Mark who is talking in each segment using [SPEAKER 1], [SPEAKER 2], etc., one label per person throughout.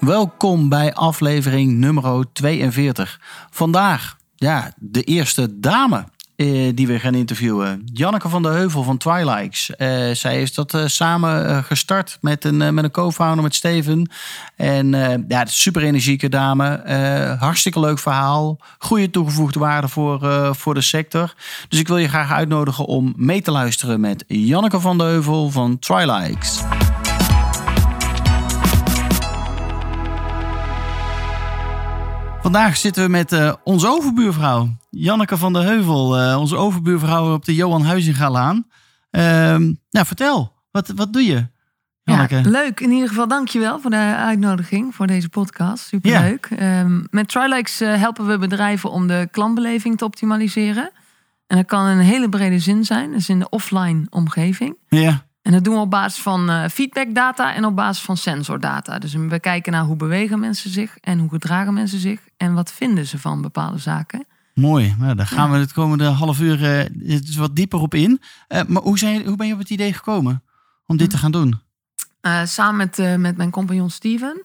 [SPEAKER 1] Welkom bij aflevering nummer 42. Vandaag, ja, de eerste dame eh, die we gaan interviewen. Janneke van der Heuvel van Twilikes. Eh, zij is dat eh, samen eh, gestart met een, eh, met een co-founder, met Steven. En eh, ja, super energieke dame. Hartstikke leuk verhaal. Goede toegevoegde waarde voor, voor de sector. Dus ik wil je graag uitnodigen om mee te luisteren met Janneke van der Heuvel van Twilikes. Vandaag zitten we met eh, onze overbuurvrouw, Janneke van der Heuvel. eh, onze overbuurvrouw op de Johan Huizingalaan. Ehm nou, vertel, wat, wat doe je, Janneke?
[SPEAKER 2] Ja, leuk. In ieder geval dankjewel voor de uitnodiging voor deze podcast. Superleuk. Ehm met Trilikes eh, helpen we bedrijven om de klantbeleving te optimaliseren. En dat kan in een hele brede zin zijn. Dus in de offline omgeving.
[SPEAKER 1] ja.
[SPEAKER 2] En dat doen we op basis van eh, feedbackdata en op basis van sensordata. Dus we kijken naar hoe bewegen mensen zich en hoe gedragen mensen zich. En wat vinden ze van bepaalde zaken.
[SPEAKER 1] Mooi, nou, daar gaan we het komende half uur eh, wat dieper op in. Eh, maar hoe, zijn, hoe ben je op het idee gekomen om dit te gaan doen?
[SPEAKER 2] Samen met, met mijn compagnon Steven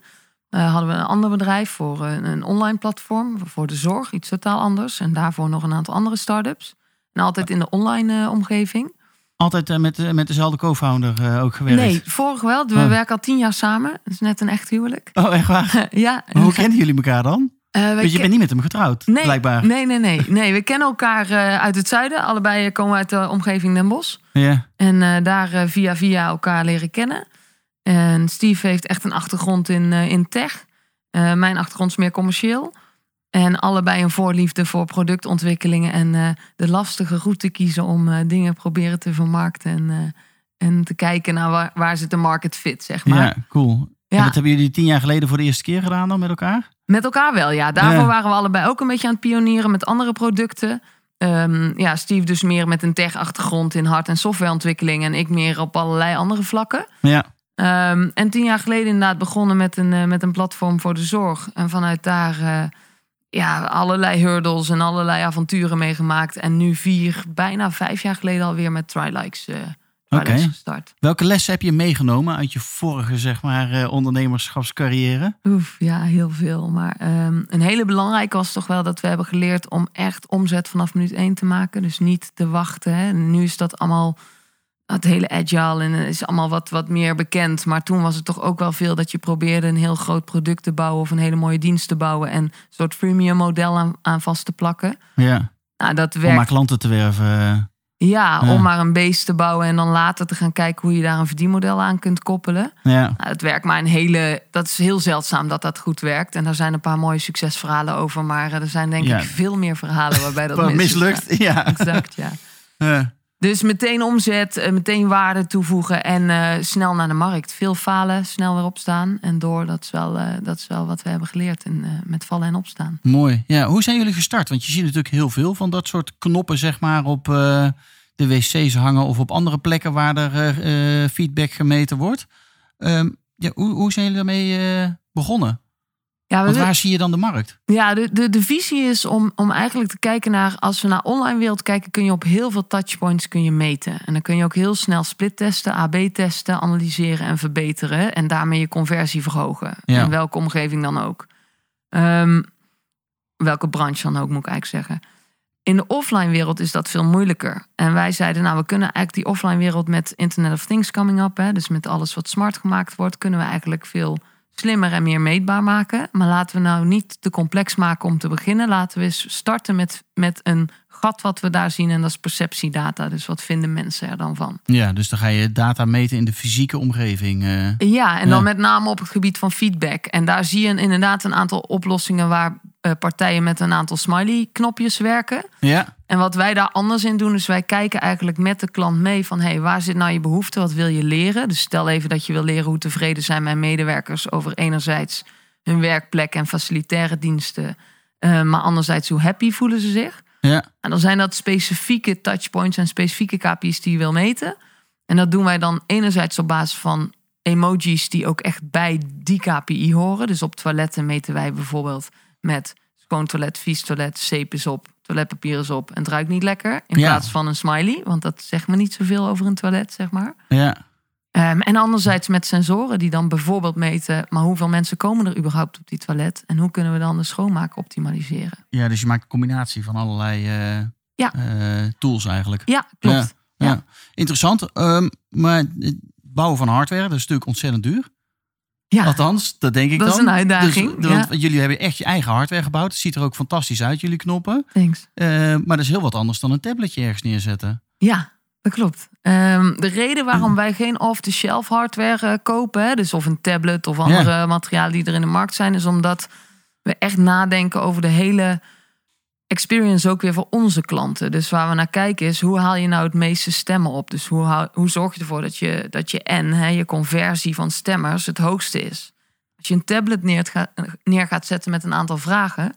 [SPEAKER 2] hadden we een ander bedrijf voor een, een online platform voor de zorg, iets totaal anders. En daarvoor nog een aantal andere start-ups. En altijd in de online omgeving.
[SPEAKER 1] Altijd eh, met, eh, met dezelfde co-founder eh, ook gewerkt?
[SPEAKER 2] Nee, vorig wel. We
[SPEAKER 1] Oh.
[SPEAKER 2] werken al tien jaar samen. Dat is net een echt huwelijk.
[SPEAKER 1] Oh, echt waar?
[SPEAKER 2] ja.
[SPEAKER 1] Maar hoe kennen jullie elkaar dan? Want je bent niet met hem getrouwd,
[SPEAKER 2] nee,
[SPEAKER 1] blijkbaar.
[SPEAKER 2] Nee, nee, nee, nee. We kennen elkaar uit het zuiden. Allebei komen uit de omgeving Den Bosch.
[SPEAKER 1] Ja.
[SPEAKER 2] En daar via via elkaar leren kennen. En Steve heeft echt een achtergrond in, in tech. Mijn achtergrond is meer commercieel. En allebei een voorliefde voor productontwikkelingen. En eh, de lastige route kiezen om eh, dingen proberen te vermarkten. En, eh, en te kijken naar waar, waar zit de market fit, zeg maar.
[SPEAKER 1] ja, cool.
[SPEAKER 2] Ja.
[SPEAKER 1] En dat hebben jullie tien jaar geleden voor de eerste keer gedaan dan met elkaar?
[SPEAKER 2] Met elkaar wel, ja. Daarvoor
[SPEAKER 1] Ja.
[SPEAKER 2] waren we allebei ook een beetje aan het pionieren met andere producten. Ehm, ja, Steve dus meer met een tech-achtergrond in hard- en softwareontwikkeling. En ik meer op allerlei andere vlakken.
[SPEAKER 1] Ja.
[SPEAKER 2] Ehm, en tien jaar geleden inderdaad begonnen met een, met een platform voor de zorg. En vanuit daar ja, allerlei hurdles en allerlei avonturen meegemaakt. En nu vier, bijna vijf jaar geleden alweer met Trilikes
[SPEAKER 1] Oké.
[SPEAKER 2] gestart.
[SPEAKER 1] Welke lessen heb je meegenomen uit je vorige zeg maar, eh, ondernemerschapscarrière?
[SPEAKER 2] Oef, ja, heel veel. Maar ehm, een hele belangrijke was toch wel dat we hebben geleerd om echt omzet vanaf minuut één te maken. Dus niet te wachten. Hè. Nu is dat allemaal het hele agile en het is allemaal wat, wat meer bekend. Maar toen was het toch ook wel veel dat je probeerde een heel groot product te bouwen of een hele mooie dienst te bouwen en een soort freemium model aan, aan vast te plakken.
[SPEAKER 1] Ja,
[SPEAKER 2] Nou, dat
[SPEAKER 1] om
[SPEAKER 2] werkt
[SPEAKER 1] maar klanten te werven. eh.
[SPEAKER 2] ja,
[SPEAKER 1] Ja.
[SPEAKER 2] om maar een beest te bouwen en dan later te gaan kijken hoe je daar een verdienmodel aan kunt koppelen.
[SPEAKER 1] Ja.
[SPEAKER 2] Nou, het werkt maar een hele. Dat is heel zeldzaam dat dat goed werkt. En daar zijn een paar mooie succesverhalen over. Maar eh, er zijn denk
[SPEAKER 1] Ja.
[SPEAKER 2] ik veel meer verhalen waarbij dat
[SPEAKER 1] mislukt. Ja.
[SPEAKER 2] Exact, ja.
[SPEAKER 1] Ja.
[SPEAKER 2] Dus meteen omzet, eh, meteen waarde toevoegen en eh, snel naar de markt. Veel falen, snel weer opstaan en door. Dat is wel, eh, dat is wel wat we hebben geleerd in, met vallen en opstaan.
[SPEAKER 1] Mooi. Ja, hoe zijn jullie gestart? Want je ziet natuurlijk heel veel van dat soort knoppen zeg maar, op de wc's hangen of op andere plekken waar er feedback gemeten wordt. Ehm, ja, hoe, hoe zijn jullie daarmee begonnen?
[SPEAKER 2] Ja,
[SPEAKER 1] Want waar zie je dan de markt?
[SPEAKER 2] Ja, de, de, de visie is om, om eigenlijk te kijken naar... als we naar online wereld kijken... kun je op heel veel touchpoints kun je meten. En dan kun je ook heel snel split testen, AB testen... analyseren en verbeteren. En daarmee je conversie verhogen.
[SPEAKER 1] Ja.
[SPEAKER 2] In welke omgeving dan ook. Ehm, welke branche dan ook, moet ik eigenlijk zeggen. In de offline wereld is dat veel moeilijker. En wij zeiden, nou, we kunnen eigenlijk die offline wereld... met Internet of Things coming up... Hè, dus met alles wat smart gemaakt wordt... kunnen we eigenlijk veel slimmer en meer meetbaar maken. Maar laten we nou niet te complex maken om te beginnen. Laten we eens starten met, met een gat wat we daar zien. En dat is perceptiedata. Dus wat vinden mensen er dan van?
[SPEAKER 1] Ja, dus dan ga je data meten in de fysieke omgeving. eh.
[SPEAKER 2] Ja, en dan
[SPEAKER 1] Ja.
[SPEAKER 2] met name op het gebied van feedback. En daar zie je inderdaad een aantal oplossingen waar partijen met een aantal smiley-knopjes werken.
[SPEAKER 1] ja,
[SPEAKER 2] En wat wij daar anders in doen, is wij kijken eigenlijk met de klant mee van hey, waar zit nou je behoefte? Wat wil je leren? Dus stel even dat je wil leren hoe tevreden zijn mijn medewerkers over enerzijds hun werkplek en facilitaire diensten. Eh, maar anderzijds, hoe happy voelen ze zich?
[SPEAKER 1] Ja.
[SPEAKER 2] En dan zijn dat specifieke touchpoints en specifieke KPI's die je wil meten. En dat doen wij dan enerzijds op basis van emojis die ook echt bij die KPI horen. Dus op toiletten meten wij bijvoorbeeld met schoon toilet, vies toilet, zeep is op, toiletpapier is op en het ruikt niet lekker. In
[SPEAKER 1] Ja.
[SPEAKER 2] plaats van een smiley, want dat zegt me niet zoveel over een toilet, zeg maar.
[SPEAKER 1] Ja.
[SPEAKER 2] Ehm, en anderzijds met sensoren die dan bijvoorbeeld meten, maar hoeveel mensen komen er überhaupt op die toilet en hoe kunnen we dan de schoonmaak optimaliseren?
[SPEAKER 1] ja, dus je maakt een combinatie van allerlei eh,
[SPEAKER 2] Ja.
[SPEAKER 1] eh, tools eigenlijk.
[SPEAKER 2] Ja, klopt.
[SPEAKER 1] Ja.
[SPEAKER 2] Ja.
[SPEAKER 1] Interessant. Ehm, maar het bouwen van hardware, dat is natuurlijk ontzettend duur.
[SPEAKER 2] Ja,
[SPEAKER 1] Althans, dat denk ik
[SPEAKER 2] Dat
[SPEAKER 1] dan.
[SPEAKER 2] is een uitdaging,
[SPEAKER 1] Dus,
[SPEAKER 2] ja.
[SPEAKER 1] want jullie hebben echt je eigen hardware gebouwd. Het ziet er ook fantastisch uit, jullie knoppen.
[SPEAKER 2] thanks.
[SPEAKER 1] Eh, maar dat is heel wat anders dan een tabletje ergens neerzetten.
[SPEAKER 2] Ja, dat klopt. Ehm, de reden waarom wij geen off-the-shelf hardware eh, kopen, hè, dus of een tablet of andere materialen die er in de markt zijn, is omdat we echt nadenken over de hele experience ook weer voor onze klanten. Dus waar we naar kijken is hoe haal je nou het meeste stemmen op? Dus hoe, hoe zorg je ervoor dat je, dat je N, hè, je conversie van stemmers, het hoogste is? Als je een tablet neer, gaat- neer gaat zetten met een aantal vragen,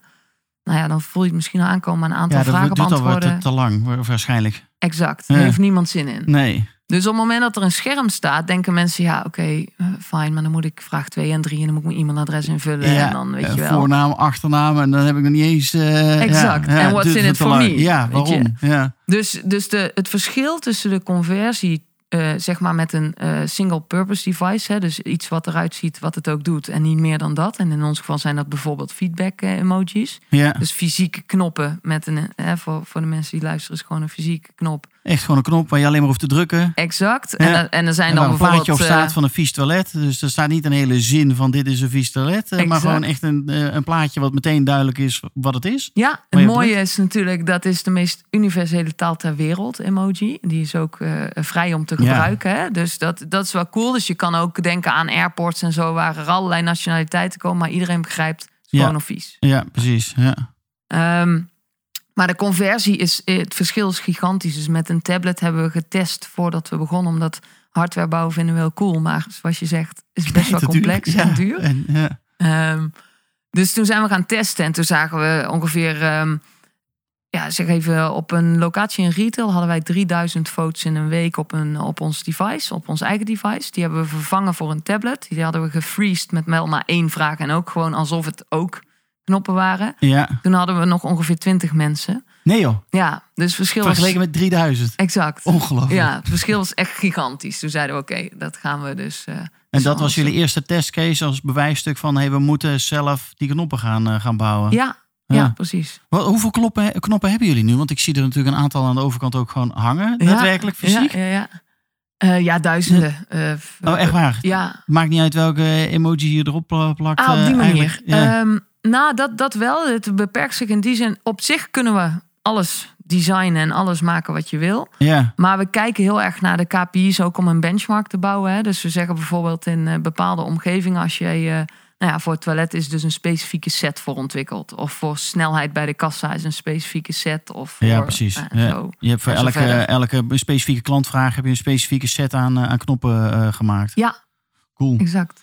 [SPEAKER 2] nou ja, dan voel je het misschien al aankomen aan een aantal
[SPEAKER 1] Ja, dat
[SPEAKER 2] vragen
[SPEAKER 1] duurt al wat
[SPEAKER 2] beantwoorden.
[SPEAKER 1] te, lang, wa- waarschijnlijk.
[SPEAKER 2] Exact,
[SPEAKER 1] Ja.
[SPEAKER 2] daar heeft niemand zin in.
[SPEAKER 1] Nee.
[SPEAKER 2] Dus op het moment dat er een scherm staat, denken mensen, ja, oké, eh, fijn, maar dan moet ik vraag 2 en 3 en dan moet ik mijn e-mailadres invullen.
[SPEAKER 1] Ja,
[SPEAKER 2] en dan weet je wel.
[SPEAKER 1] Voornaam, achternaam en dan heb ik nog niet eens... eh,
[SPEAKER 2] Exact.
[SPEAKER 1] Ja, ja,
[SPEAKER 2] En what's in it for me,
[SPEAKER 1] Ja, waarom? Ja.
[SPEAKER 2] Dus, dus de, het verschil tussen de conversie, eh, zeg maar met een eh, single purpose device, hè, dus iets wat eruit ziet, wat het ook doet en niet meer dan dat. En in ons geval zijn dat bijvoorbeeld feedback eh, emojis.
[SPEAKER 1] ja,
[SPEAKER 2] Dus fysieke knoppen met een, voor, voor de mensen die luisteren, is gewoon een fysieke knop.
[SPEAKER 1] Echt gewoon een knop waar je alleen maar hoeft te drukken.
[SPEAKER 2] Exact.
[SPEAKER 1] Ja.
[SPEAKER 2] En, er- en er zijn
[SPEAKER 1] En
[SPEAKER 2] dan
[SPEAKER 1] een plaatje op
[SPEAKER 2] bijvoorbeeld.
[SPEAKER 1] staat
[SPEAKER 2] eh,
[SPEAKER 1] van een vies toilet. Dus er staat niet een hele zin van dit is een vies toilet. eh, Maar gewoon echt een, eh, een plaatje wat meteen duidelijk is wat het is.
[SPEAKER 2] Ja, het mooie is natuurlijk, dat is de meest universele taal ter wereld, emoji. Die is ook vrij om te
[SPEAKER 1] Ja.
[SPEAKER 2] gebruiken. Hè? Dus dat, dat is wel cool. Dus je kan ook denken aan airports en zo, waar er allerlei nationaliteiten komen, maar iedereen begrijpt
[SPEAKER 1] Ja.
[SPEAKER 2] gewoon of vies.
[SPEAKER 1] Ja, precies. Ja.
[SPEAKER 2] Ehm, maar de conversie is, het verschil is gigantisch. Dus met een tablet hebben we getest voordat we begonnen, omdat hardware bouwen vinden we heel cool. Maar zoals je zegt, is best wel complex
[SPEAKER 1] Ja,
[SPEAKER 2] en duur.
[SPEAKER 1] En, ja.
[SPEAKER 2] Ehm, dus toen zijn we gaan testen en toen zagen we ongeveer, ehm, ja, zeg even, op een locatie in retail hadden wij 3000 foto's in een week op, een, op ons device, op ons eigen device. Die hebben we vervangen voor een tablet. Die hadden we gefreezed met wel maar één vraag en ook gewoon alsof het ook knoppen waren.
[SPEAKER 1] ja.
[SPEAKER 2] Toen hadden we nog ongeveer 20 mensen.
[SPEAKER 1] Nee joh,
[SPEAKER 2] Ja, dus het verschil was...
[SPEAKER 1] vergeleken met 3000.
[SPEAKER 2] Exact.
[SPEAKER 1] Ongelooflijk.
[SPEAKER 2] Ja, het verschil was echt gigantisch. Toen zeiden we, oké, dat gaan we dus... eh,
[SPEAKER 1] En
[SPEAKER 2] dus
[SPEAKER 1] dat was jullie eerste testcase als bewijsstuk van... hey, we moeten zelf die knoppen gaan, eh, gaan bouwen.
[SPEAKER 2] Ja, ja,
[SPEAKER 1] Ja.
[SPEAKER 2] precies.
[SPEAKER 1] Wat- hoeveel knoppen, knoppen hebben jullie nu? Want ik zie er natuurlijk een aantal aan de overkant ook gewoon hangen.
[SPEAKER 2] Ja,
[SPEAKER 1] Daadwerkelijk fysiek?
[SPEAKER 2] Ja, ja, ja. Eh, ja duizenden. Eh,
[SPEAKER 1] Oh, echt waar?
[SPEAKER 2] Ja,
[SPEAKER 1] Maakt niet uit welke emoji je erop pla- plakt.
[SPEAKER 2] ah, op die manier. Nou, dat, dat wel. Het beperkt zich in die zin. Op zich kunnen we alles designen en alles maken wat je wil.
[SPEAKER 1] ja.
[SPEAKER 2] Maar we kijken heel erg naar de KPI's ook om een benchmark te bouwen. Hè. Dus we zeggen bijvoorbeeld in eh, bepaalde omgevingen... als je, eh, nou ja, voor het toilet is dus een specifieke set voor ontwikkeld. Of voor snelheid bij de kassa is een specifieke set. Of voor,
[SPEAKER 1] Ja, precies.
[SPEAKER 2] eh,
[SPEAKER 1] Ja.
[SPEAKER 2] zo.
[SPEAKER 1] Je hebt voor elke,
[SPEAKER 2] verder.
[SPEAKER 1] elke specifieke klantvraag heb je een specifieke set aan, aan knoppen gemaakt.
[SPEAKER 2] Ja,
[SPEAKER 1] Cool.
[SPEAKER 2] exact.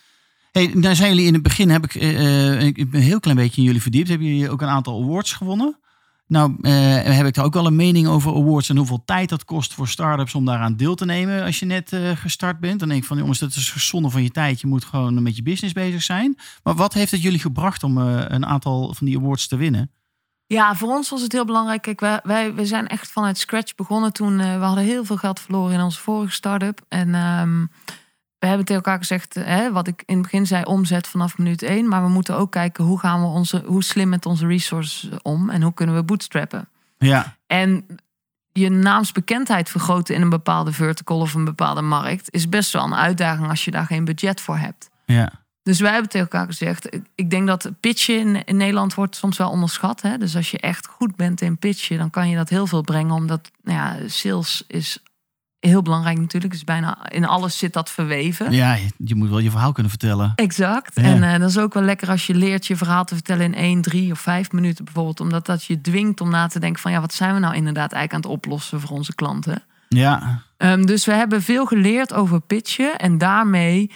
[SPEAKER 1] Hey, nou zijn jullie in het begin, heb ik, eh, eh, een heel klein beetje in jullie verdiept. Hebben jullie ook een aantal awards gewonnen? Nou, eh, heb ik daar ook wel een mening over awards en hoeveel tijd dat kost voor start-ups om daaraan deel te nemen als je net gestart bent. Dan denk ik van, jongens, dat is zonde van je tijd. Je moet gewoon met je business bezig zijn. Maar wat heeft het jullie gebracht om een aantal van die awards te winnen?
[SPEAKER 2] Ja, voor ons was het heel belangrijk. Kijk, wij, wij, we zijn echt vanuit scratch begonnen toen. we hadden heel veel geld verloren in onze vorige start-up. En ehm, we hebben tegen elkaar gezegd, hè, wat ik in het begin zei, omzet vanaf minuut één. Maar we moeten ook kijken hoe gaan we onze, hoe slim met onze resources om en hoe kunnen we bootstrappen.
[SPEAKER 1] Ja,
[SPEAKER 2] En je naamsbekendheid vergroten in een bepaalde vertical of een bepaalde markt is best wel een uitdaging als je daar geen budget voor hebt.
[SPEAKER 1] ja,
[SPEAKER 2] Dus wij hebben tegen elkaar gezegd, ik- ik denk dat pitchen in, in Nederland wordt soms wel onderschat. Hè? Dus als je echt goed bent in pitchen, dan kan je dat heel veel brengen. Omdat nou ja, sales is heel belangrijk natuurlijk. Dus bijna in alles zit dat verweven.
[SPEAKER 1] ja, je, moet wel je verhaal kunnen vertellen.
[SPEAKER 2] Exact.
[SPEAKER 1] Ja.
[SPEAKER 2] En eh, dat is ook wel lekker als je leert je verhaal te vertellen in 1, 3 of 5 minuten bijvoorbeeld. Omdat dat je dwingt om na te denken van ja, wat zijn we nou inderdaad eigenlijk aan het oplossen voor onze klanten.
[SPEAKER 1] Ja,
[SPEAKER 2] Ehm, dus we hebben veel geleerd over pitchen. En daarmee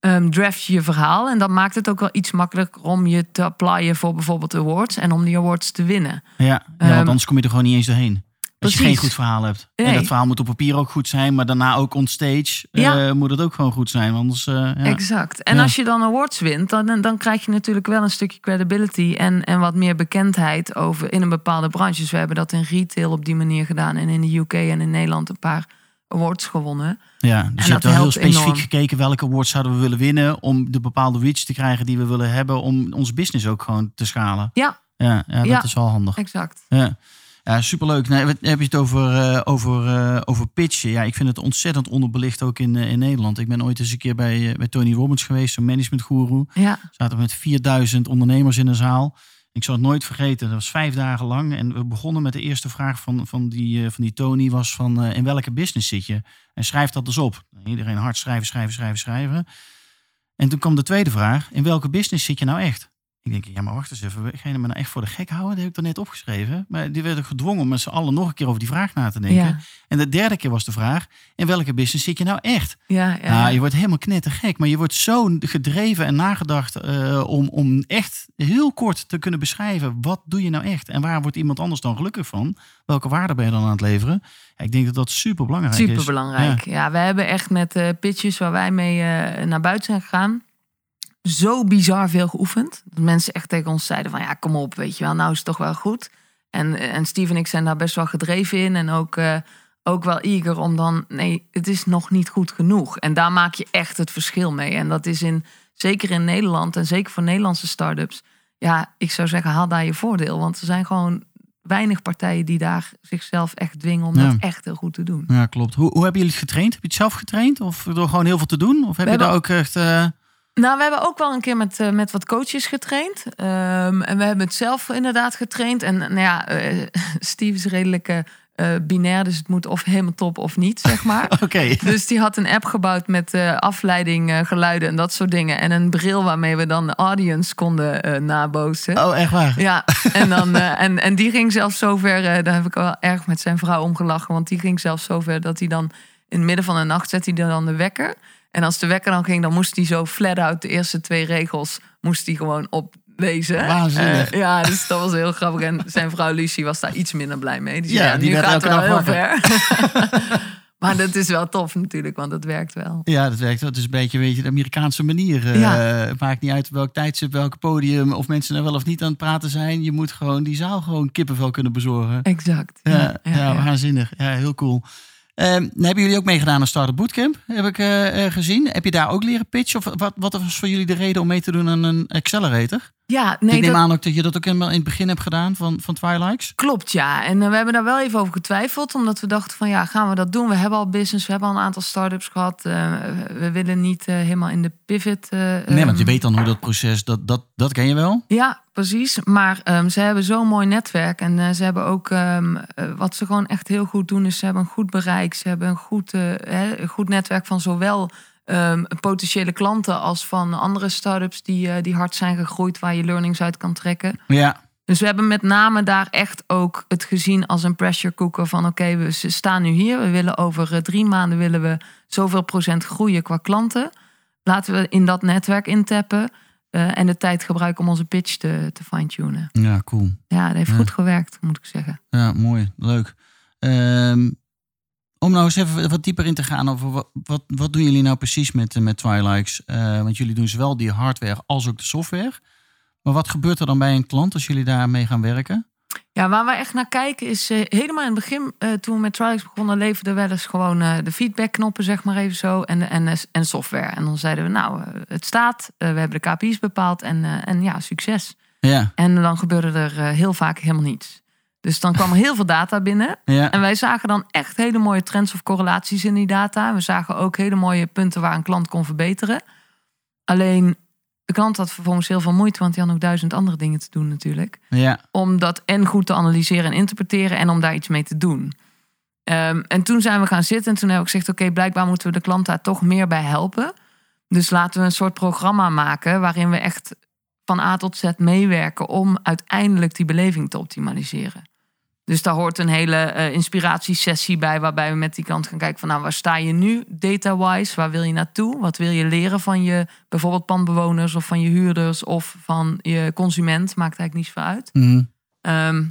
[SPEAKER 2] ehm, draft je je verhaal. En dat maakt het ook wel iets makkelijker om je te applyen voor bijvoorbeeld awards. En om die awards te winnen.
[SPEAKER 1] Ja, ja
[SPEAKER 2] Ehm,
[SPEAKER 1] want anders kom je er gewoon niet eens doorheen. Als je geen goed verhaal hebt. En dat verhaal moet op papier ook goed zijn, maar daarna ook on stage eh, moet het ook gewoon goed zijn. Anders, eh, ja.
[SPEAKER 2] Exact. En
[SPEAKER 1] Ja.
[SPEAKER 2] als je dan awards wint, dan, dan krijg je natuurlijk wel een stukje credibility en, en wat meer bekendheid over in een bepaalde branche. Dus we hebben dat in retail op die manier gedaan en in de UK en in Nederland een paar awards gewonnen.
[SPEAKER 1] Ja, dus
[SPEAKER 2] En
[SPEAKER 1] je hebt wel heel specifiek
[SPEAKER 2] enorm.
[SPEAKER 1] gekeken welke awards zouden we willen winnen om de bepaalde reach te krijgen die we willen hebben om ons business ook gewoon te schalen.
[SPEAKER 2] Ja.
[SPEAKER 1] Ja, ja dat is wel handig.
[SPEAKER 2] Exact.
[SPEAKER 1] Ja, ja superleuk. Nee, wat- heb je het over, eh, over, eh, over pitchen? Ja, ik vind het ontzettend onderbelicht ook in, eh, in Nederland. Ik ben ooit eens een keer bij, eh, bij Tony Robbins geweest, zo'n managementgoeroe.
[SPEAKER 2] Ja.
[SPEAKER 1] zaten we met 4000 ondernemers in een zaal. Ik zal het nooit vergeten. Dat was vijf dagen lang. En we begonnen met de eerste vraag van, van, die, eh, van die Tony. Was van, eh, in welke business zit je? En schrijf dat dus op. Iedereen hard schrijven, schrijven, schrijven, schrijven. En toen kwam de tweede vraag. In welke business zit je nou echt? Ik denk, ja, maar wacht eens even. Ga je me nou echt voor de gek houden? Dat heb ik er net opgeschreven. Maar die werden gedwongen om met z'n allen nog een keer over die vraag na te denken.
[SPEAKER 2] Ja.
[SPEAKER 1] En de derde keer was de vraag. In welke business zit je nou echt?
[SPEAKER 2] Ja, ja,
[SPEAKER 1] ja. je wordt helemaal knettergek. Maar je wordt zo gedreven en nagedacht eh, om, om echt heel kort te kunnen beschrijven. Wat doe je nou echt? En waar wordt iemand anders dan gelukkig van? Welke waarde ben je dan aan het leveren? Ik denk dat dat super belangrijk is.
[SPEAKER 2] Super belangrijk. Ja. we hebben echt met eh pitches waar wij mee eh, naar buiten zijn gegaan. Zo bizar veel geoefend. Dat mensen echt tegen ons zeiden van ja, kom op, weet je wel, nou is het toch wel goed. En, en Steve en ik zijn daar best wel gedreven in. En ook, eh, ook wel eager om dan, nee, het is nog niet goed genoeg. En daar maak je echt het verschil mee. En dat is in, zeker in Nederland en zeker voor Nederlandse start-ups. Ja, ik zou zeggen, haal daar je voordeel. Want er zijn gewoon weinig partijen die daar zichzelf echt dwingen om
[SPEAKER 1] Ja.
[SPEAKER 2] dat echt heel goed te doen.
[SPEAKER 1] Ja, klopt. Hoe, hoe hebben jullie het getraind? Heb je het zelf getraind? Of door gewoon heel veel te doen? Of heb
[SPEAKER 2] We
[SPEAKER 1] je daar ook echt... eh,
[SPEAKER 2] Nou, we hebben ook wel een keer met, eh, met wat coaches getraind. Ehm, en we hebben het zelf inderdaad getraind. En nou ja, eh, Steve is redelijk eh, binair, dus het moet of helemaal top of niet, zeg maar.
[SPEAKER 1] Oké.
[SPEAKER 2] Dus die had een app gebouwd met afleiding, geluiden en dat soort dingen. En een bril waarmee we dan de audience konden nabootsen.
[SPEAKER 1] Oh, echt waar?
[SPEAKER 2] Ja, en, dan, en, en die ging zelfs zover, daar heb ik wel erg met zijn vrouw omgelachen. Want die ging zelfs zover dat hij dan in het midden van de nacht zette hij dan de wekker. En als de wekker dan ging, dan moest hij zo flat out de eerste twee regels moest hij gewoon oplezen.
[SPEAKER 1] Waanzinnig.
[SPEAKER 2] Eh, ja, dus dat was heel grappig. En zijn vrouw Lucie was daar iets minder blij mee. Zei,
[SPEAKER 1] Ja,
[SPEAKER 2] ja,
[SPEAKER 1] die
[SPEAKER 2] nu gaat het wel heel ver. maar dat is wel tof natuurlijk, want het werkt wel.
[SPEAKER 1] Ja, dat werkt. wel. Het is een beetje weet je, de Amerikaanse manier. eh,
[SPEAKER 2] Ja.
[SPEAKER 1] Het maakt niet uit welk tijdstip, welk podium, of mensen er wel of niet aan het praten zijn. Je moet gewoon die zaal gewoon kippenvel kunnen bezorgen.
[SPEAKER 2] Exact.
[SPEAKER 1] Ja, ja. waanzinnig. Ja, heel cool. Ehm, hebben jullie ook meegedaan aan Startup Bootcamp, heb ik eh, eh, gezien. Heb je daar ook leren pitchen? Of wat, wat was voor jullie de reden om mee te doen aan een accelerator?
[SPEAKER 2] Ja,
[SPEAKER 1] ik
[SPEAKER 2] nee,
[SPEAKER 1] neem
[SPEAKER 2] dat,
[SPEAKER 1] aan ook dat je dat ook helemaal in het begin hebt gedaan van, van Twilights.
[SPEAKER 2] Klopt, ja. En eh, we hebben daar wel even over getwijfeld. Omdat we dachten van ja, gaan we dat doen? We hebben al business, we hebben al een aantal start-ups gehad. Eh, we willen niet eh, helemaal in de pivot.
[SPEAKER 1] Nee, want je
[SPEAKER 2] ehm,
[SPEAKER 1] weet dan hoe dat proces, dat, dat, dat ken je wel.
[SPEAKER 2] Ja, precies. Maar ehm, ze hebben zo'n mooi netwerk. En ze hebben ook, ehm, eh, wat ze gewoon echt heel goed doen, is ze hebben een goed bereik. Ze hebben een goed, goed netwerk van zowel ehm, potentiële klanten als van andere start-ups die, eh, die hard zijn gegroeid, waar je learnings uit kan trekken.
[SPEAKER 1] Ja,
[SPEAKER 2] Dus we hebben met name daar echt ook het gezien als een pressure cooker van oké, we staan nu hier. We willen over eh, drie maanden willen we zoveel procent groeien qua klanten. Laten we in dat netwerk intappen eh, en de tijd gebruiken om onze pitch te, te fine-tunen.
[SPEAKER 1] ja cool.
[SPEAKER 2] Ja, dat heeft
[SPEAKER 1] Ja.
[SPEAKER 2] goed gewerkt, moet ik zeggen.
[SPEAKER 1] Ja, mooi. Leuk. Ehm, om nou eens even wat dieper in te gaan over wat, wat, wat doen jullie nou precies met, met Twilights? Eh, want jullie doen zowel die hardware als ook de software. Maar wat gebeurt er dan bij een klant als jullie daarmee gaan werken?
[SPEAKER 2] Ja, waar we echt naar kijken is eh, helemaal in het begin, eh, toen we met Trials begonnen, leverden we wel eens gewoon eh, de feedbackknoppen, zeg maar even zo, en, en, en software. En dan zeiden we, nou, het staat, we hebben de KPI's bepaald en, en ja, succes.
[SPEAKER 1] Ja,
[SPEAKER 2] En dan gebeurde er heel vaak helemaal niets. Dus dan kwam er heel veel data binnen.
[SPEAKER 1] ja,
[SPEAKER 2] En wij zagen dan echt hele mooie trends of correlaties in die data. We zagen ook hele mooie punten waar een klant kon verbeteren. Alleen de klant had vervolgens heel veel moeite, want die had nog duizend andere dingen te doen natuurlijk.
[SPEAKER 1] ja,
[SPEAKER 2] Om dat en goed te analyseren en interpreteren en om daar iets mee te doen. Ehm, en toen zijn we gaan zitten en toen heb ik gezegd: Oké, blijkbaar moeten we de klant daar toch meer bij helpen. Dus laten we een soort programma maken waarin we echt van A tot Z meewerken om uiteindelijk die beleving te optimaliseren. Dus daar hoort een hele eh, inspiratiesessie bij, waarbij we met die klant gaan kijken van nou, waar sta je nu data-wise? Waar wil je naartoe? Wat wil je leren van je bijvoorbeeld pandbewoners of van je huurders of van je consument? Maakt eigenlijk niet zoveel uit.
[SPEAKER 1] Mhm.
[SPEAKER 2] Ehm,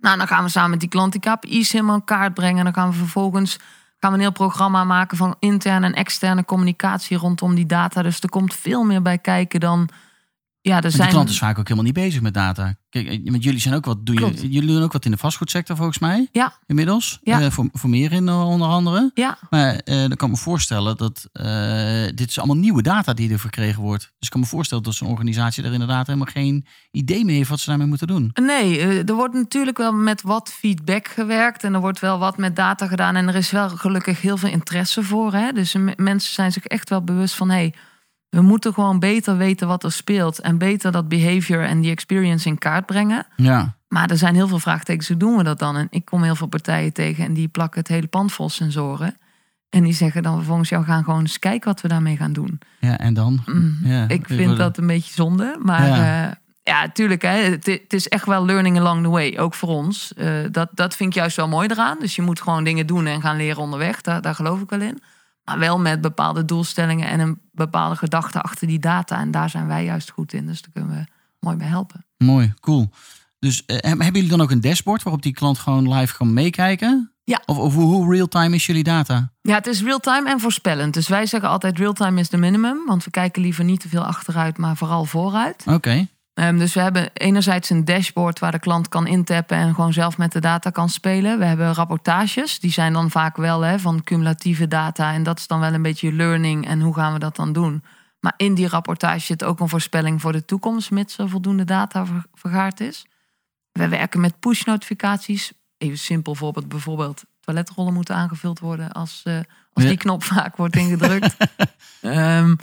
[SPEAKER 2] nou, dan gaan we samen met die klant die KPI's helemaal in kaart brengen. Dan gaan we vervolgens gaan we een heel programma maken van interne en externe communicatie rondom die data. Dus er komt veel meer bij kijken dan. Ja, er zijn.
[SPEAKER 1] die klant is vaak ook helemaal niet bezig met data. Kijk, eh, want jullie zijn ook wat. Doe je, jullie doen ook wat in de vastgoedsector volgens mij.
[SPEAKER 2] Ja.
[SPEAKER 1] Inmiddels.
[SPEAKER 2] Ja.
[SPEAKER 1] Eh, voor, voor meer in eh, onder andere.
[SPEAKER 2] Ja,
[SPEAKER 1] Maar eh, dan kan ik me voorstellen dat eh, dit is allemaal nieuwe data die er verkregen wordt. Dus ik kan me voorstellen dat zo'n organisatie er inderdaad helemaal geen idee mee heeft wat ze daarmee moeten doen.
[SPEAKER 2] Nee, eh, er wordt natuurlijk wel met wat feedback gewerkt en er wordt wel wat met data gedaan en er is wel gelukkig heel veel interesse voor. Hè? Dus mensen zijn zich echt wel bewust van, hé, hey, we moeten gewoon beter weten wat er speelt en beter dat behavior en die experience in kaart brengen.
[SPEAKER 1] Ja.
[SPEAKER 2] Maar er zijn heel veel vraagtekens, hoe doen we dat dan? En ik kom heel veel partijen tegen en die plakken het hele pand vol sensoren. En die zeggen dan vervolgens, jou gaan gewoon eens kijken wat we daarmee gaan doen.
[SPEAKER 1] ja, en dan?
[SPEAKER 2] Mm,
[SPEAKER 1] Ja,
[SPEAKER 2] ik vind
[SPEAKER 1] worden-
[SPEAKER 2] dat een beetje zonde. Maar
[SPEAKER 1] Ja.
[SPEAKER 2] ja, ja tuurlijk, hè, het, het is echt wel learning along the way. Ook voor ons. Eh, dat, dat vind ik juist wel mooi eraan. Dus je moet gewoon dingen doen en gaan leren onderweg. Daar, daar geloof ik wel in. Maar wel met bepaalde doelstellingen en een bepaalde gedachte achter die data. En daar zijn wij juist goed in. Dus daar kunnen we mooi bij helpen.
[SPEAKER 1] Mooi, cool. Dus eh, hebben jullie dan ook een dashboard waarop die klant gewoon live kan meekijken?
[SPEAKER 2] Ja.
[SPEAKER 1] Of, of hoe, real-time is jullie data?
[SPEAKER 2] Ja, het is real-time en voorspellend. Dus wij zeggen altijd real-time is de minimum. Want we kijken liever niet te veel achteruit, maar vooral vooruit.
[SPEAKER 1] Oké.
[SPEAKER 2] Ehm, dus we hebben enerzijds een dashboard waar de klant kan intappen en gewoon zelf met de data kan spelen. We hebben rapportages, die zijn dan vaak wel hè, van cumulatieve data. En dat is dan wel een beetje learning en hoe gaan we dat dan doen. Maar in die rapportage zit ook een voorspelling voor de toekomst, mits er voldoende data ver- vergaard is. We werken met push-notificaties. Even simpel voorbeeld, bijvoorbeeld toiletrollen moeten aangevuld worden als, eh, als
[SPEAKER 1] Ja.
[SPEAKER 2] die knop vaak wordt ingedrukt. Ehm,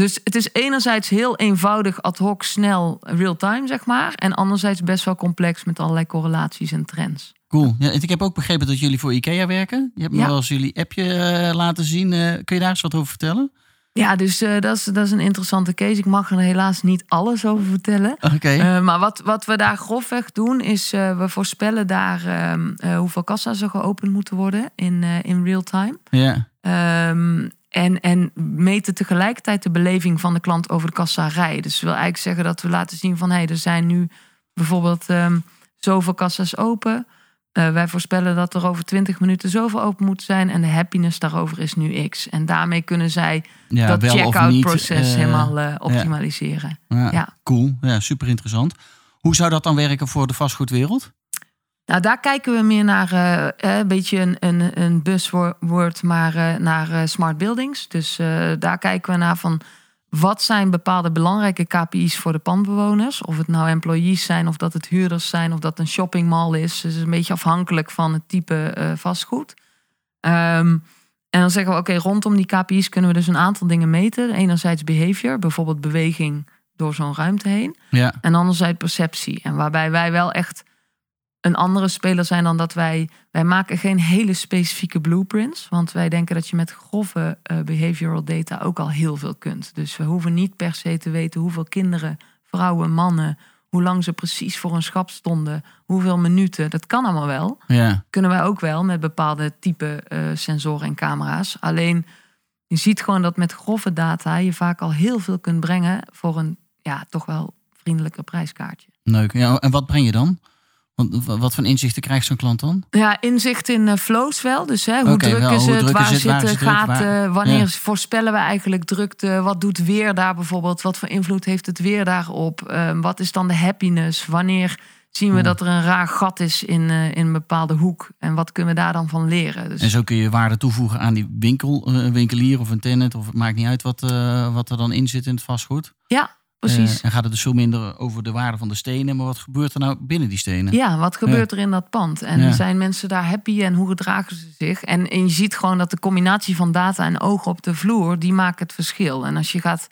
[SPEAKER 2] dus het is enerzijds heel eenvoudig, ad hoc, snel, real-time, zeg maar. En anderzijds best wel complex met allerlei correlaties en trends.
[SPEAKER 1] Cool. Ja, ik heb ook begrepen dat jullie voor IKEA werken. Je hebt me
[SPEAKER 2] Ja.
[SPEAKER 1] wel eens jullie appje eh, laten zien. Eh, kun je daar eens wat over vertellen?
[SPEAKER 2] Ja, dus eh, dat, is, dat is een interessante case. Ik mag er helaas niet alles over vertellen.
[SPEAKER 1] Oké.
[SPEAKER 2] Maar wat, wat we daar grofweg doen, is we voorspellen daar ehm, eh, hoeveel kassa's er geopend moeten worden in, in real time.
[SPEAKER 1] ja.
[SPEAKER 2] Ehm, en, en meten tegelijkertijd de beleving van de klant over de kassarij. Dus dat wil eigenlijk zeggen dat we laten zien van... hé, hey, er zijn nu bijvoorbeeld ehm, zoveel kassa's open. Eh, wij voorspellen dat er over 20 minuten zoveel open moet zijn... en de happiness daarover is nu x. En daarmee kunnen zij
[SPEAKER 1] ja
[SPEAKER 2] dat checkout proces
[SPEAKER 1] eh,
[SPEAKER 2] helemaal eh, optimaliseren.
[SPEAKER 1] Ja,
[SPEAKER 2] Ja.
[SPEAKER 1] Cool. Ja, super interessant. Hoe zou dat dan werken voor de vastgoedwereld?
[SPEAKER 2] Nou, daar kijken we meer naar eh, eh, een beetje een, een, een buzzword, maar eh, naar smart buildings. Dus daar kijken we naar van wat zijn bepaalde belangrijke KPI's voor de pandbewoners. Of het nou employees zijn, of dat het huurders zijn, of dat een shoppingmall is. Dus een beetje afhankelijk van het type vastgoed. Ehm, en dan zeggen we, oké, rondom die KPI's kunnen we dus een aantal dingen meten. Enerzijds behavior, bijvoorbeeld beweging door zo'n ruimte heen.
[SPEAKER 1] Ja.
[SPEAKER 2] En anderzijds perceptie. En waarbij wij wel echt een andere speler zijn dan dat wij... Wij maken geen hele specifieke blueprints. Want wij denken dat je met grove eh, behavioral data ook al heel veel kunt. Dus we hoeven niet per se te weten hoeveel kinderen, vrouwen, mannen... hoe lang ze precies voor een schap stonden, hoeveel minuten. Dat kan allemaal wel.
[SPEAKER 1] Ja.
[SPEAKER 2] Kunnen wij ook wel met bepaalde type eh, sensoren en camera's. Alleen je ziet gewoon dat met grove data je vaak al heel veel kunt brengen voor een ja, toch wel vriendelijker prijskaartje.
[SPEAKER 1] Leuk. Ja, en wat breng je dan? Wat voor inzichten krijgt zo'n klant dan?
[SPEAKER 2] Ja, inzicht in eh, flows wel. Dus hè, hoe
[SPEAKER 1] Oké,
[SPEAKER 2] druk
[SPEAKER 1] wel,
[SPEAKER 2] is
[SPEAKER 1] hoe
[SPEAKER 2] het,
[SPEAKER 1] druk
[SPEAKER 2] waar
[SPEAKER 1] het, waar waar-
[SPEAKER 2] wanneer
[SPEAKER 1] Ja.
[SPEAKER 2] voorspellen we eigenlijk drukte, wat doet weer daar bijvoorbeeld, wat voor invloed heeft het weer daarop, Ehm, wat is dan de happiness, wanneer zien we
[SPEAKER 1] Hmm.
[SPEAKER 2] dat er een raar gat is in, eh, in een bepaalde hoek en wat kunnen we daar dan van leren. Dus,
[SPEAKER 1] En zo kun je waarde toevoegen aan die winkel, eh, een winkelier of een tenant. Of het maakt niet uit wat, eh, wat er dan in zit in het vastgoed.
[SPEAKER 2] ja, precies.
[SPEAKER 1] Eh, en gaat het dus veel minder over de waarde van de stenen. Maar wat gebeurt er nou binnen die stenen?
[SPEAKER 2] Ja, wat gebeurt er in dat pand? En
[SPEAKER 1] Ja.
[SPEAKER 2] zijn mensen daar happy en hoe gedragen ze zich? En, en je ziet gewoon dat de combinatie van data en ogen op de vloer, die maakt het verschil. En als je gaat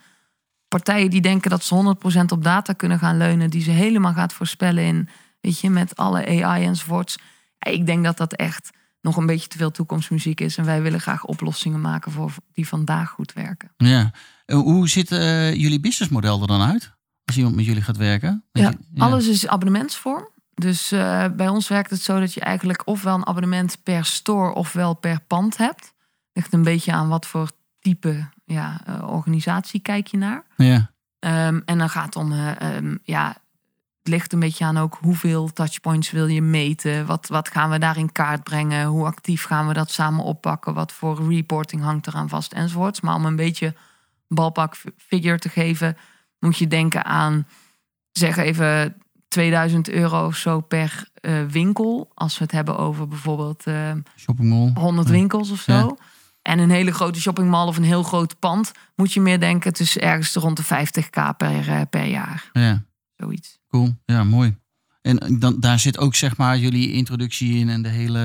[SPEAKER 2] partijen die denken dat ze 100% op data kunnen gaan leunen, die ze helemaal gaat voorspellen in, weet je, met alle AI enzovoorts. Ik denk dat dat echt nog een beetje te veel toekomstmuziek is. En wij willen graag oplossingen maken voor die vandaag goed werken.
[SPEAKER 1] Ja. Eh, hoe ziet eh, jullie businessmodel er dan uit? Als iemand met jullie gaat werken?
[SPEAKER 2] Ja, alles is abonnementsvorm. Dus eh, bij ons werkt het zo dat je eigenlijk ofwel een abonnement per store ofwel per pand hebt. Ligt een beetje aan wat voor type ja, organisatie kijk je naar.
[SPEAKER 1] Ja.
[SPEAKER 2] Ehm, en dan gaat het om, eh, ehm, ja, ligt een beetje aan ook hoeveel touchpoints wil je meten. Wat, wat gaan we daar in kaart brengen? Hoe actief gaan we dat samen oppakken? Wat voor reporting hangt eraan vast enzovoorts. Maar om een beetje balpak figure te geven, moet je denken aan, zeg even 2000 euro of zo per eh, winkel. Als we het hebben over bijvoorbeeld eh,
[SPEAKER 1] Shopping mall.
[SPEAKER 2] 100
[SPEAKER 1] Ja.
[SPEAKER 2] winkels of zo.
[SPEAKER 1] Ja.
[SPEAKER 2] En een hele grote shoppingmall of een heel groot pand. Moet je meer denken tussen ergens rond de 50k per, eh, per jaar.
[SPEAKER 1] Ja,
[SPEAKER 2] Zoiets.
[SPEAKER 1] cool. Ja, mooi. En dan, daar zit ook zeg maar jullie introductie in en de hele...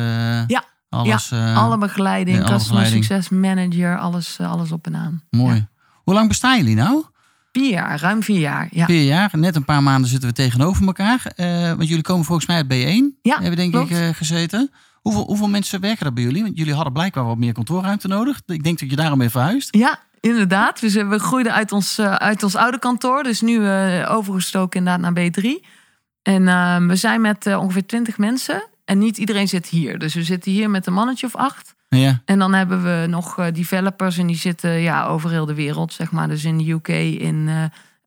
[SPEAKER 2] Ja.
[SPEAKER 1] Alles, eh,
[SPEAKER 2] alle begeleiding,
[SPEAKER 1] ja, alle
[SPEAKER 2] customer success manager, alles, eh, alles op en aan.
[SPEAKER 1] Mooi.
[SPEAKER 2] Ja.
[SPEAKER 1] Hoe lang bestaan jullie nou?
[SPEAKER 2] Vier jaar, ruim vier jaar. Ja,
[SPEAKER 1] Vier jaar. Net een paar maanden zitten we tegenover elkaar. Eh, want jullie komen volgens mij uit B1.
[SPEAKER 2] Ja,
[SPEAKER 1] Hebben denk
[SPEAKER 2] klopt.
[SPEAKER 1] ik gezeten. Hoeveel, hoeveel mensen werken er bij jullie? Want jullie hadden blijkbaar wat meer kantoorruimte nodig. Ik denk dat je daarom even verhuisd.
[SPEAKER 2] ja inderdaad. Dus eh, we groeiden uit ons, eh, uit ons oude kantoor. Dus nu eh, overgestoken inderdaad naar B3. En eh, we zijn met ongeveer 20 mensen. En niet iedereen zit hier. Dus we zitten hier met een mannetje of acht.
[SPEAKER 1] Ja,
[SPEAKER 2] En dan hebben we nog developers en die zitten ja, over heel de wereld, zeg maar. Dus in de UK, in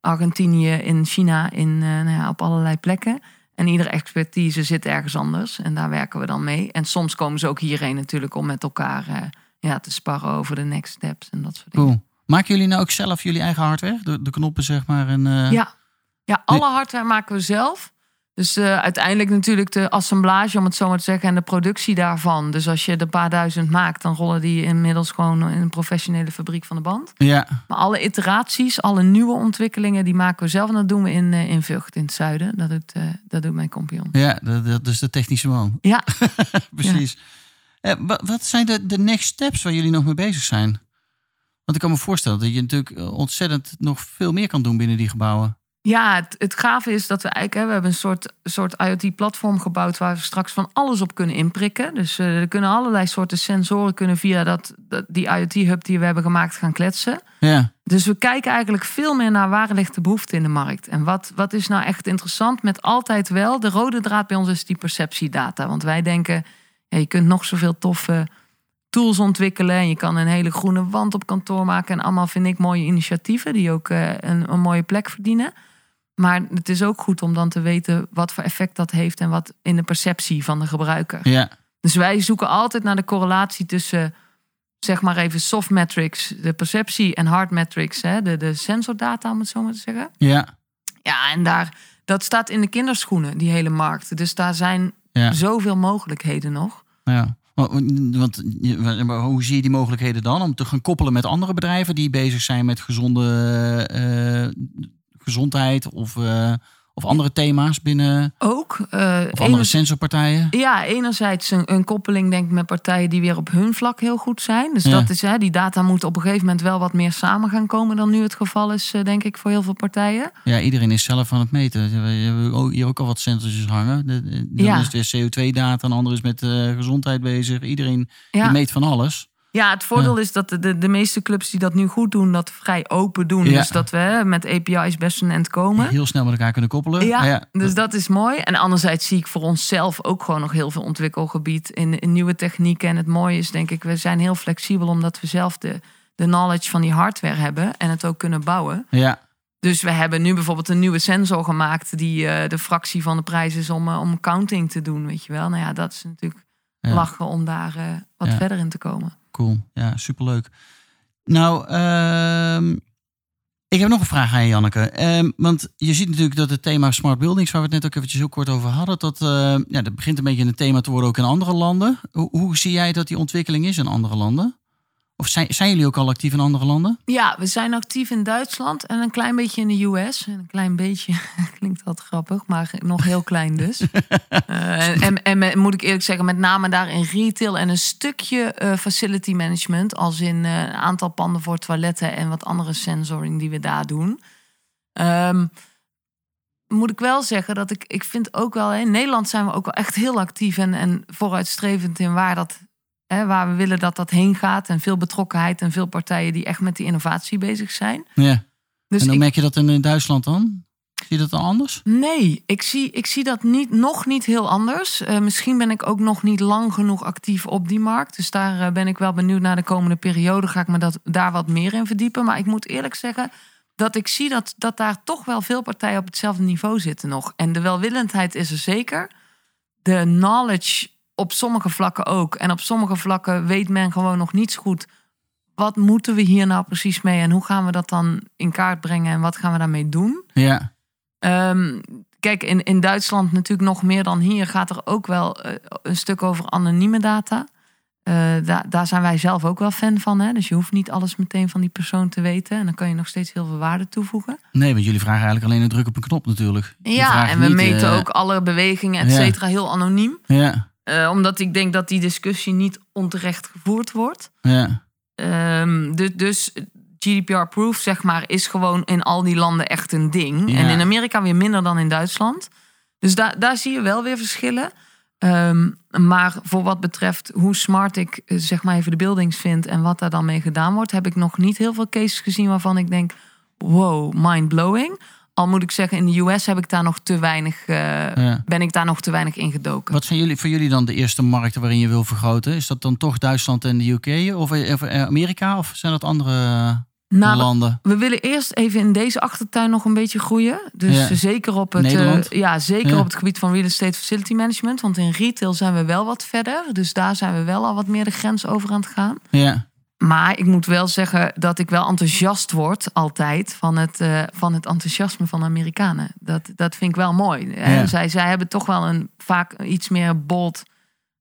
[SPEAKER 2] Argentinië, in China, in, nou ja, op allerlei plekken. En iedere expertise zit ergens anders. En daar werken we dan mee. En soms komen ze ook hierheen natuurlijk om met elkaar eh, ja, te sparren over de next steps en dat soort dingen.
[SPEAKER 1] cool. Maken jullie nou ook zelf jullie eigen hardware? De, de knoppen zeg maar. En, eh,
[SPEAKER 2] Ja. ja, alle hardware maken we zelf. Dus eh, uiteindelijk natuurlijk de assemblage, om het zo maar te zeggen, en de productie daarvan. Dus als je er een paar duizend maakt, dan rollen die inmiddels gewoon in een professionele fabriek van de band.
[SPEAKER 1] ja.
[SPEAKER 2] Maar alle iteraties, alle nieuwe ontwikkelingen, die maken we zelf. En dat doen we in, eh, in Vught, in het zuiden. Dat doet, eh, dat doet mijn compagnon.
[SPEAKER 1] Ja, dat, dat is de technische man.
[SPEAKER 2] Ja,
[SPEAKER 1] Precies. Eh, wat, zijn de, de next steps waar jullie nog mee bezig zijn? Want ik kan me voorstellen dat je natuurlijk ontzettend nog veel meer kan doen binnen die gebouwen.
[SPEAKER 2] Ja het, het gave is dat we eigenlijk... Hè, we hebben een soort, soort IoT-platform gebouwd... waar we straks van alles op kunnen inprikken. Dus eh, er kunnen allerlei soorten sensoren kunnen via dat, dat, die IoT-hub die we hebben gemaakt gaan kletsen.
[SPEAKER 1] Ja,
[SPEAKER 2] Dus we kijken eigenlijk veel meer naar waar ligt de behoefte in de markt. En wat, wat is nou echt interessant met altijd wel... de rode draad bij ons is die perceptiedata. Want wij denken, ja, je kunt nog zoveel toffe tools ontwikkelen... en je kan een hele groene wand op kantoor maken... en allemaal vind ik mooie initiatieven... die ook eh, een, een mooie plek verdienen. Maar het is ook goed om dan te weten... wat voor effect dat heeft... en wat in de perceptie van de gebruiker.
[SPEAKER 1] ja,
[SPEAKER 2] Dus wij zoeken altijd naar de correlatie tussen, zeg maar even soft metrics, de perceptie en hard metrics, hè, de, de sensordata, om het zo maar te zeggen.
[SPEAKER 1] ja,
[SPEAKER 2] Ja, en daar, dat staat in de kinderschoenen, die hele markt. Dus daar zijn
[SPEAKER 1] ja.
[SPEAKER 2] zoveel mogelijkheden nog.
[SPEAKER 1] ja. Want, hoe zie je die mogelijkheden dan? Om te gaan koppelen met andere bedrijven die bezig zijn met gezonde eh, gezondheid of, eh, of andere thema's binnen.
[SPEAKER 2] Ook. eh,
[SPEAKER 1] Of andere sensorpartijen.
[SPEAKER 2] ja, enerzijds een, een koppeling denk ik met partijen die weer op hun vlak heel goed zijn. Dus
[SPEAKER 1] Ja.
[SPEAKER 2] dat is, hè, die data moet op een gegeven moment wel wat meer samen gaan komen dan nu het geval is, eh, denk ik, voor heel veel partijen.
[SPEAKER 1] Ja, iedereen is zelf aan het meten. We hebben hier ook al wat sensortjes hangen. Dan
[SPEAKER 2] Ja.
[SPEAKER 1] is het weer CO2-data, een ander is met eh, gezondheid bezig. Iedereen
[SPEAKER 2] Ja.
[SPEAKER 1] meet van alles.
[SPEAKER 2] Ja, het voordeel is dat de, de, de meeste clubs die dat nu goed doen, dat vrij open doen.
[SPEAKER 1] Ja.
[SPEAKER 2] Dus dat we hè, met API's best een end komen.
[SPEAKER 1] Heel snel met elkaar kunnen koppelen.
[SPEAKER 2] Ja,
[SPEAKER 1] Ah
[SPEAKER 2] dus dat is mooi. En anderzijds zie ik voor onszelf ook gewoon nog heel veel ontwikkelgebied in, in nieuwe technieken. En het mooie is, denk ik, we zijn heel flexibel omdat we zelf de, de knowledge van die hardware hebben en het ook kunnen bouwen.
[SPEAKER 1] ja.
[SPEAKER 2] Dus we hebben nu bijvoorbeeld een nieuwe sensor gemaakt die eh, de fractie van de prijs is om, eh, om counting te doen, weet je wel. Nou ja, dat is natuurlijk
[SPEAKER 1] Ja.
[SPEAKER 2] lachen om daar eh, wat
[SPEAKER 1] Ja.
[SPEAKER 2] verder in te komen.
[SPEAKER 1] Cool, ja, superleuk. Nou, ehm, ik heb nog een vraag aan je, Janneke. Ehm, want je ziet natuurlijk dat het thema smart buildings, waar we het net ook eventjes heel kort over hadden, dat, eh, ja, dat begint een beetje een thema te worden ook in andere landen. Hoe, hoe zie jij dat die ontwikkeling is in andere landen? Of zijn, zijn jullie ook al actief in andere landen?
[SPEAKER 2] Ja, we zijn actief in Duitsland en een klein beetje in de US. En Een klein beetje klinkt wat grappig, maar nog heel klein dus. Eh, en, en, en met- moet ik eerlijk zeggen, met name daar in retail en een stukje eh, facility management. Als in eh, een aantal panden voor toiletten en wat andere sensoring die we daar doen. Ehm, moet ik wel zeggen dat ik, ik vind ook wel, in Nederland zijn we ook wel echt heel actief en, en vooruitstrevend in waar dat Hè, waar we willen dat dat heen gaat. En veel betrokkenheid en veel partijen die echt met die innovatie bezig zijn.
[SPEAKER 1] Ja.
[SPEAKER 2] Dus
[SPEAKER 1] en dan
[SPEAKER 2] ik,
[SPEAKER 1] merk je dat in, Duitsland dan? Zie je dat dan anders?
[SPEAKER 2] Nee, ik zie, ik zie dat niet, nog niet heel anders. Uh, misschien ben ik ook nog niet lang genoeg actief op die markt. Dus daar uh, ben ik wel benieuwd naar de komende periode. Ga ik me dat, daar wat meer in verdiepen. Maar ik moet eerlijk zeggen dat ik zie dat, dat daar toch wel veel partijen op hetzelfde niveau zitten nog. En de welwillendheid is er zeker. De knowledge op sommige vlakken ook. En op sommige vlakken weet men gewoon nog niets goed. Wat moeten we hier nou precies mee en hoe gaan we dat dan in kaart brengen en wat gaan we daarmee doen?
[SPEAKER 1] Ja.
[SPEAKER 2] Um, kijk, in, in Duitsland natuurlijk nog meer dan hier gaat er ook wel uh, een stuk over anonieme data. Uh, daar, daar zijn wij zelf ook wel fan van. Hè? Dus je hoeft niet alles meteen van die persoon te weten. En dan kan je nog steeds heel veel waarde toevoegen.
[SPEAKER 1] Nee, want jullie vragen eigenlijk alleen een druk op een knop natuurlijk.
[SPEAKER 2] Ja, en we niet, meten uh... ook alle bewegingen, et cetera, heel anoniem.
[SPEAKER 1] Ja.
[SPEAKER 2] Uh, omdat ik denk dat die discussie niet onterecht gevoerd wordt.
[SPEAKER 1] Ja.
[SPEAKER 2] Um, dus, dus GDPR-proof, zeg maar, is gewoon in al die landen echt een ding.
[SPEAKER 1] Ja.
[SPEAKER 2] En in Amerika weer minder dan in Duitsland. Dus daar, daar zie je wel weer verschillen. Um, maar voor wat betreft hoe smart ik zeg maar even de buildings vind en wat daar dan mee gedaan wordt, heb ik nog niet heel veel cases gezien waarvan ik denk: wow, mind blowing. Al moet ik zeggen, in de US heb ik daar nog te weinig, uh,
[SPEAKER 1] Ja.
[SPEAKER 2] ben ik daar nog te weinig ingedoken.
[SPEAKER 1] Wat zijn jullie, voor jullie dan de eerste markten waarin je wil vergroten? Is dat dan toch Duitsland en de UK of, of Amerika? Of zijn dat andere
[SPEAKER 2] Nou,
[SPEAKER 1] landen?
[SPEAKER 2] We willen eerst even in deze achtertuin nog een beetje groeien. Dus
[SPEAKER 1] Ja.
[SPEAKER 2] zeker op het, eh, ja, zeker
[SPEAKER 1] Ja.
[SPEAKER 2] op het gebied van real estate facility management. Want in retail zijn we wel wat verder. Dus daar zijn we wel al wat meer de grens over aan het gaan.
[SPEAKER 1] Ja.
[SPEAKER 2] Maar ik moet wel zeggen dat ik wel enthousiast word altijd van het, eh, van het enthousiasme van de Amerikanen. Dat, dat vind ik wel mooi.
[SPEAKER 1] Ja.
[SPEAKER 2] Zij, zij hebben toch wel een vaak iets meer bold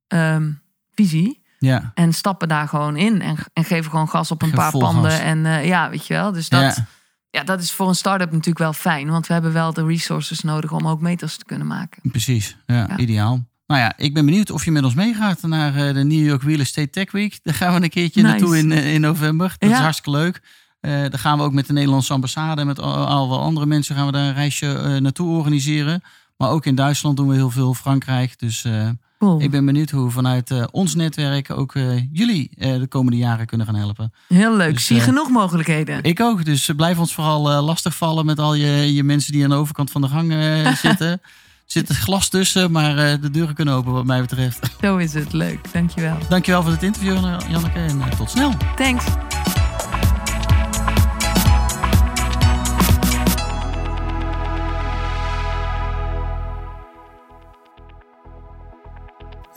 [SPEAKER 2] ehm, visie.
[SPEAKER 1] Ja.
[SPEAKER 2] En stappen daar gewoon in. En, en geven gewoon gas op een
[SPEAKER 1] Geef
[SPEAKER 2] paar panden.
[SPEAKER 1] gas.
[SPEAKER 2] En eh, ja, weet je wel. Dus dat,
[SPEAKER 1] Ja.
[SPEAKER 2] ja. dat is voor een start-up natuurlijk wel fijn. Want we hebben wel de resources nodig om ook meters te kunnen maken.
[SPEAKER 1] Precies, ja,
[SPEAKER 2] Ja.
[SPEAKER 1] ideaal. Nou ja, ik ben benieuwd of je met ons meegaat naar eh, de New York Real Estate Tech Week. Daar gaan we een keertje
[SPEAKER 2] Nice.
[SPEAKER 1] naartoe in, eh, in november. Dat is hartstikke leuk. Eh daar gaan we ook met de Nederlandse ambassade en met al, al wel andere mensen gaan we daar een reisje naartoe organiseren. Maar ook in Duitsland doen we heel veel, Frankrijk. Dus
[SPEAKER 2] Cool.
[SPEAKER 1] ik ben benieuwd hoe we vanuit ons netwerk ook jullie de komende jaren kunnen gaan helpen.
[SPEAKER 2] Heel leuk.
[SPEAKER 1] Dus,
[SPEAKER 2] Zie genoeg mogelijkheden.
[SPEAKER 1] Ik ook, dus blijf ons vooral lastigvallen met al je, je mensen die aan de overkant van de gang zitten. Er zit het glas tussen, maar eh, de deuren kunnen open wat mij betreft.
[SPEAKER 2] Zo is het. Leuk. Dankjewel.
[SPEAKER 1] Dankjewel voor het interview, Janneke, en eh, tot snel.
[SPEAKER 2] Thanks.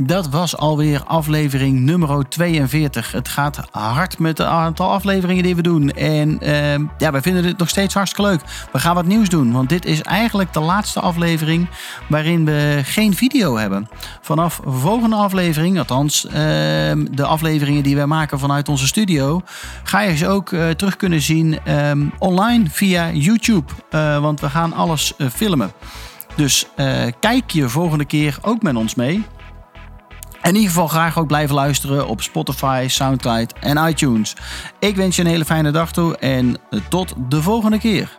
[SPEAKER 1] Dat was alweer aflevering nummer 42. Het gaat hard met het aantal afleveringen die we doen. En ehm, ja, wij vinden dit nog steeds hartstikke leuk. We gaan wat nieuws doen, want dit is eigenlijk de laatste aflevering waarin we geen video hebben. Vanaf volgende aflevering, althans ehm, de afleveringen die wij maken vanuit onze studio, ga je ze ook eh, terug kunnen zien ehm, online via YouTube. Eh, want we gaan alles eh, filmen. Dus kijk je volgende keer ook met ons mee. In ieder geval graag ook blijven luisteren op Spotify, Soundcloud en iTunes. Ik wens je een hele fijne dag toe en tot de volgende keer.